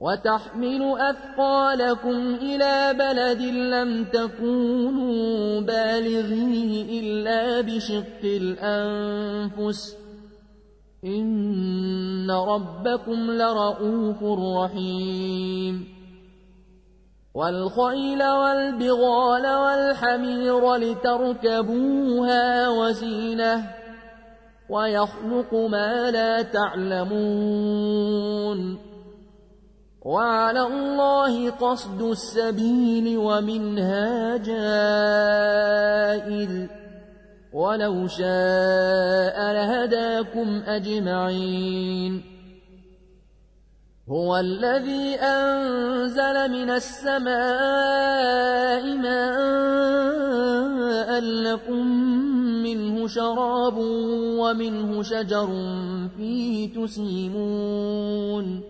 وتحمل أثقالكم إلى بلد لم تكونوا بالغيه إلا بشق الأنفس. إن ربكم لرؤوف رحيم. والخيل والبغال والحمير لتركبوها وزينة ويخلق ما لا تعلمون. وعلى الله قصد السبيل ومنها جائر ولو شاء لهداكم أجمعين. هو الذي أنزل من السماء ماء لكم منه شراب ومنه شجر فيه تسيمون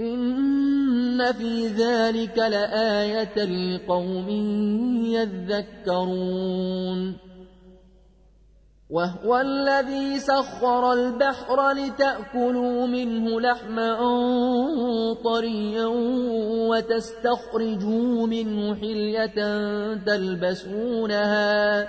إن في ذلك لآية لقوم يذكرون وهو الذي سخر البحر لتأكلوا منه لحما طريا وتستخرجوا منه حلية تلبسونها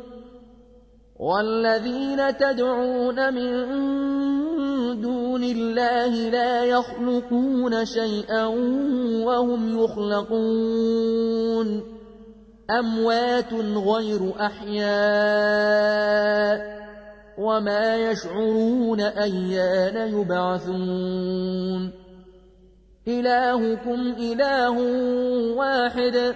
والذين تدعون من دون الله لا يخلقون شيئا وهم يخلقون. أموات غير أحياء وما يشعرون أيان يبعثون. إلهكم إله واحد.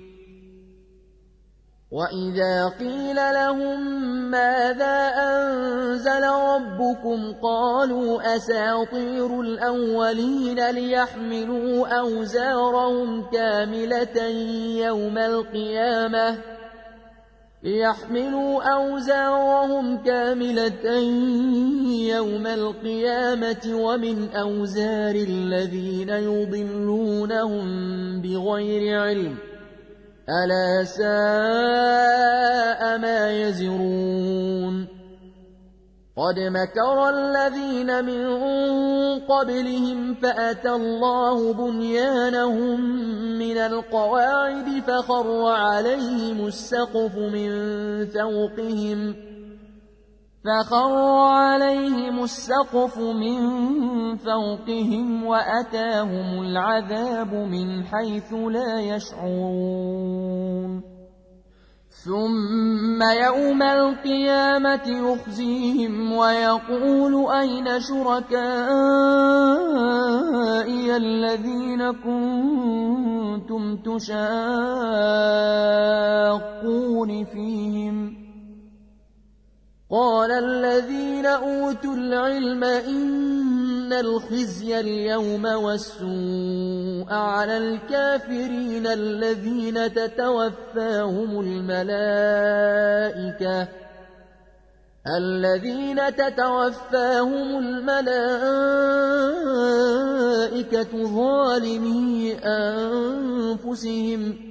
وإذا قيل لهم ماذا أنزل ربكم قالوا أساطير الأولين ليحملوا أوزارهم كاملة يوم القيامة ليحملوا أوزارهم كاملة يوم القيامة ومن أوزار الذين يضلونهم بغير علم ألا ساء ما يزرون. قد مكر الذين من قبلهم فأتى الله بنيانهم من القواعد فخر عليهم السقف من فوقهم فخر عليهم السقف من فوقهم وأتاهم العذاب من حيث لا يشعرون. ثم يوم القيامة يخزيهم ويقول أين شركائي الذين كنتم تشاقون فيهم ۖ؟ قال الذين أوتوا العلم إن الخزي اليوم والسوء على الكافرين الذين تتوفاهم الملائكة الذين تتوفاهم الملائكة ظالمي أنفسهم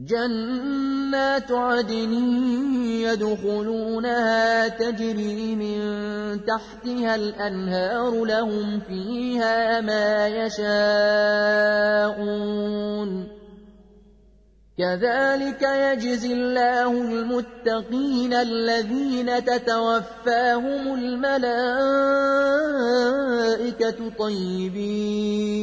جنات عدن يدخلونها تجري من تحتها الأنهار لهم فيها ما يشاءون. كذلك يجزي الله المتقين الذين تتوفاهم الملائكة طيبين.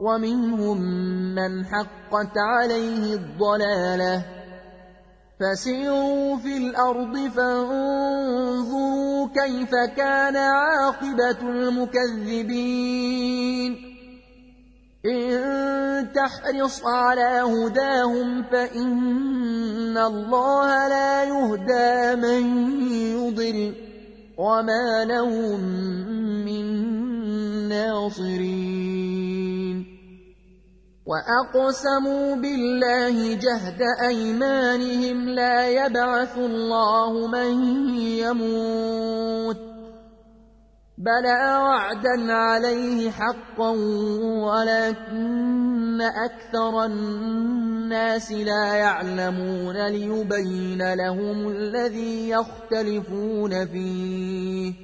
ومنهم من حقت عليه الضلاله. فسيروا في الأرض فانظروا كيف كان عاقبة المكذبين. إن تحرص على هداهم فإن الله لا يهدى من يضل. وما لهم من ناصرين. واقسموا بالله جهد ايمانهم لا يبعث الله من يموت بلى وعدا عليه حقا ولكن أكثر الناس لا يعلمون ليبين لهم الذي يختلفون فيه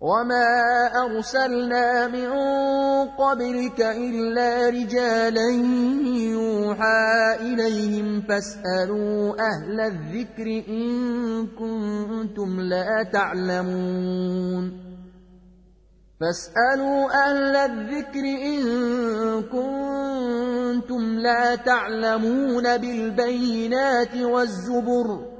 وما أرسلنا من قبلك إلا رجالا يوحى إليهم فاسألوا أهل الذكر إن كنتم لا تعلمون فاسألوا أهل الذكر إن كنتم لا تعلمون بالبينات والزبر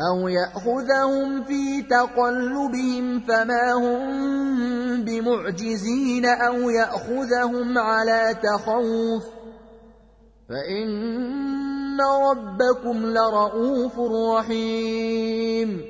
أو يأخذهم في تقلبهم فما هم بمعجزين أو يأخذهم على تخوف فإن ربكم لرؤوف رحيم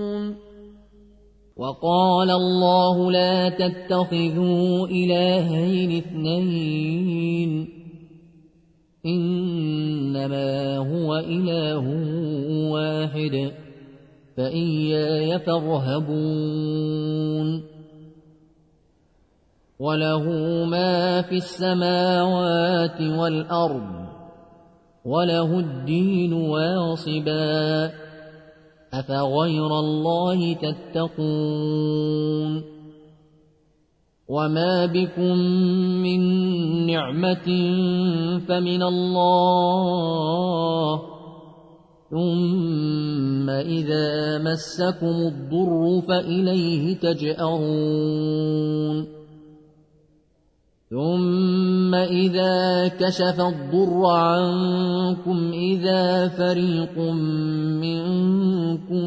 وقال الله لا تتخذوا إلهين اثنين إنما هو إله واحد فإياي فارهبون وله ما في السماوات والأرض وله الدين واصباً أفغير الله تتقون وما بكم من نعمة فمن الله ثم إذا مسكم الضر فإليه تجأرون ثم إذا كشف الضر عنكم إذا فريق منكم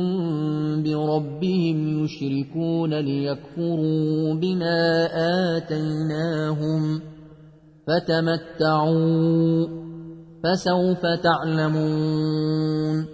بربهم يشركون ليكفروا بما آتيناهم فتمتعوا فسوف تعلمون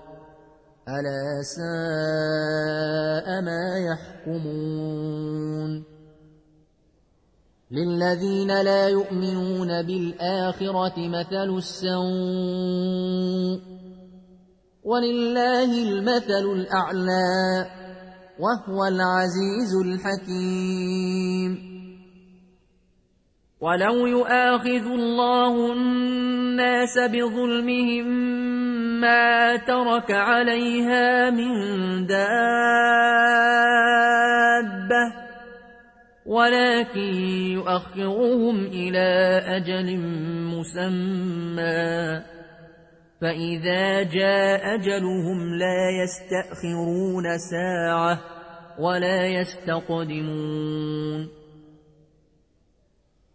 ألا ساء ما يحكمون للذين لا يؤمنون بالآخرة مثل السوء ولله المثل الأعلى وهو العزيز الحكيم ولو يؤاخذ الله الناس بظلمهم ما ترك عليها من دابة ولكن يؤخرهم إلى أجل مسمى فإذا جاء أجلهم لا يستأخرون ساعة ولا يستقدمون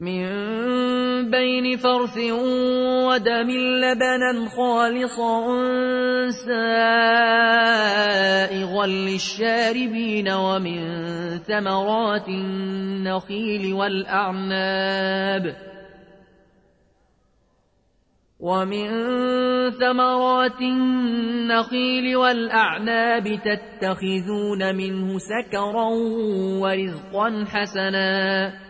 من بين فرث ودم لبنا خالصا سائغا للشاربين ومن ثمرات النخيل والأعناب ومن ثمرات النخيل والأعناب تتخذون منه سكرا ورزقا حسنا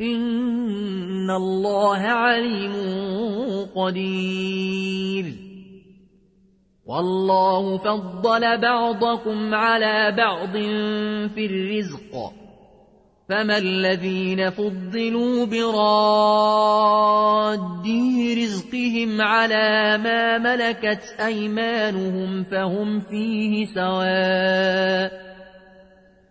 إن الله عليم قدير. والله فضل بعضكم على بعض في الرزق. فما الذين فضلوا براد رزقهم على ما ملكت أيمانهم فهم فيه سواء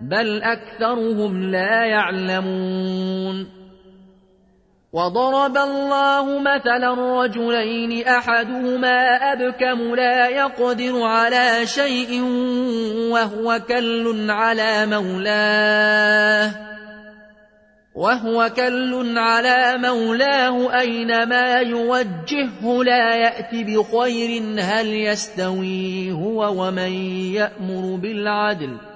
بل أكثرهم لا يعلمون وضرب الله مثلا رجلين أحدهما أبكم لا يقدر على شيء وهو كل على مولاه وهو كل على مولاه أينما يوجهه لا يأتي بخير هل يستوي هو ومن يأمر بالعدل ؟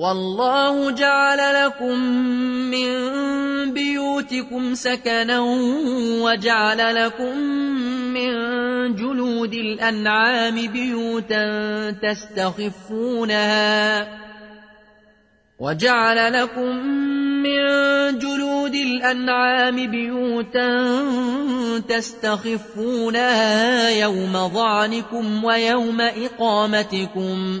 والله جعل لكم من بيوتكم سكنا وجعل لكم من جلود الأنعام بيوتا تستخفونها وجعل لكم من جلود الأنعام بيوتا تستخفونها يوم ظعنكم ويوم إقامتكم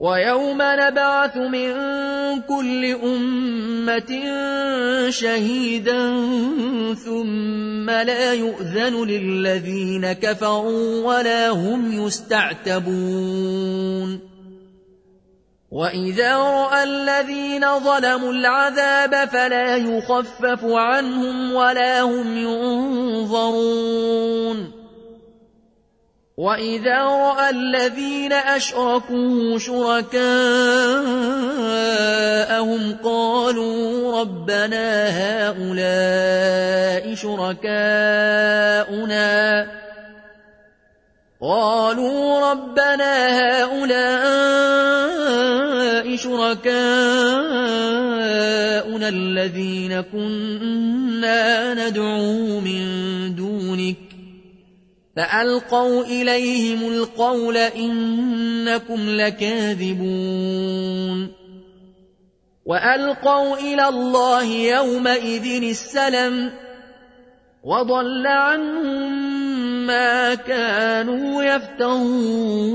ويوم نبعث من كل أمة شهيدا ثم لا يؤذن للذين كفروا ولا هم يستعتبون. وإذا رأى الذين ظلموا العذاب فلا يخفف عنهم ولا هم ينظرون. وإذا رأى الذين أشركوا شركاءهم قالوا ربنا هؤلاء شركاؤنا قالوا ربنا هؤلاء شركاؤنا الذين كنا ندعو من دونك فألقوا إليهم القول إنكم لكاذبون. وألقوا إلى الله يومئذ السلم وضل عنهم ما كانوا يفترون.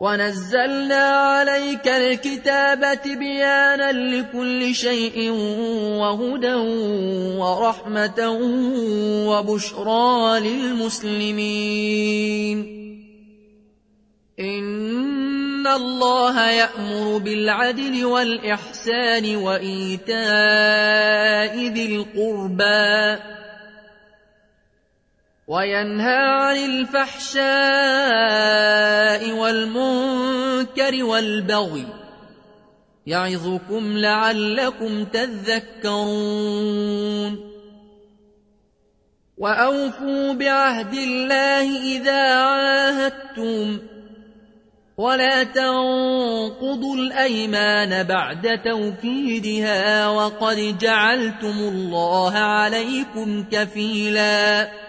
ونزلنا عليك الكتاب بيانا لكل شيء وهدى ورحمة وبشرى للمسلمين. إن الله يأمر بالعدل والإحسان وإيتاء ذي القربى. وينهى عن الفحشاء والمنكر والبغي يعظكم لعلكم تذكرون. وأوفوا بعهد الله إذا عاهدتم. ولا تنقضوا الأيمان بعد توكيدها وقد جعلتم الله عليكم كفيلا.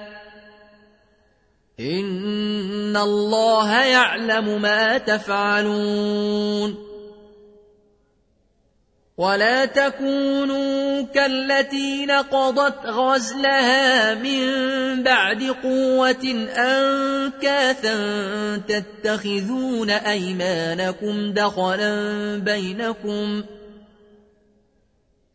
إن الله يعلم ما تفعلون ولا تكونوا كالتي نقضت غزلها من بعد قوة أنكاثا تتخذون أيمانكم دخلا بينكم ۖ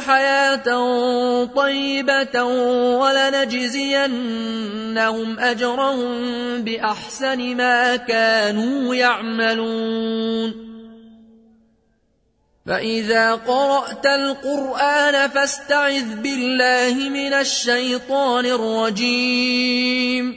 حياة طيبة ولنجزينهم أجرهم بأحسن ما كانوا يعملون. فإذا قرأت القرآن فاستعذ بالله من الشيطان الرجيم.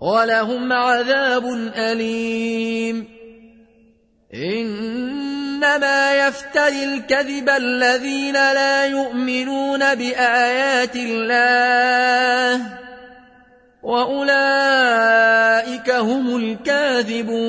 ولهم عذاب أليم. إن إنما يفتري الكذب الذين لا يؤمنون بآيات الله وأولئك هم الكاذبون.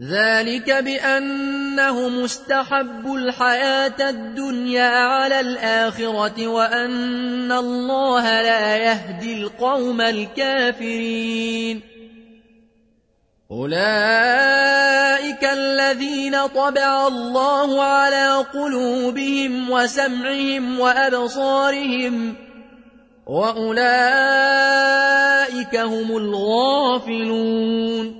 ذلك بانهم استحبوا الحياة الدنيا على الآخرة وأن الله لا يهدي القوم الكافرين. أولئك الذين طبع الله على قلوبهم وسمعهم وأبصارهم وأولئك هم الغافلون.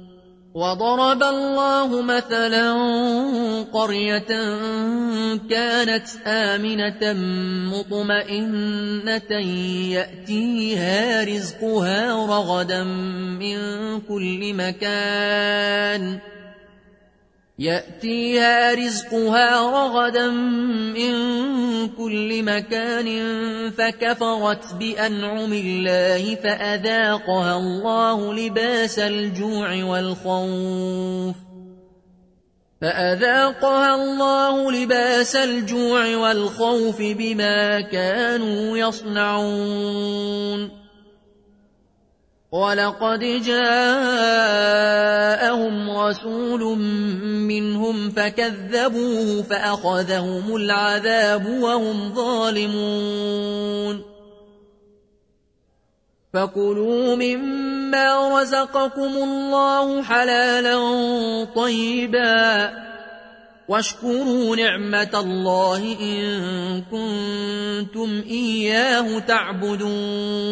وضرب الله مثلا قرية كانت آمنة مطمئنة يأتيها رزقها رغدا من كل مكان يأتيها رزقها رغدا من كل مكان فكفرت بأنعم الله فأذاقها الله لباس الجوع والخوف فأذاقها الله لباس الجوع والخوف بما كانوا يصنعون ولقد جاءهم رسول منهم فكذبوه فأخذهم العذاب وهم ظالمون فكلوا مما رزقكم الله حلالا طيبا واشكروا نعمة الله إن كنتم إياه تعبدون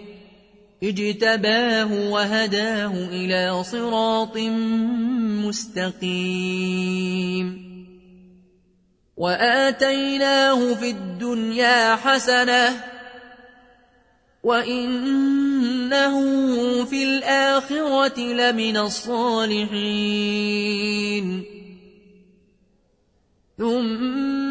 اجتباه وهداه إلى صراط مستقيم. وآتيناه في الدنيا حسنة وإنه في الآخرة لمن الصالحين. ثم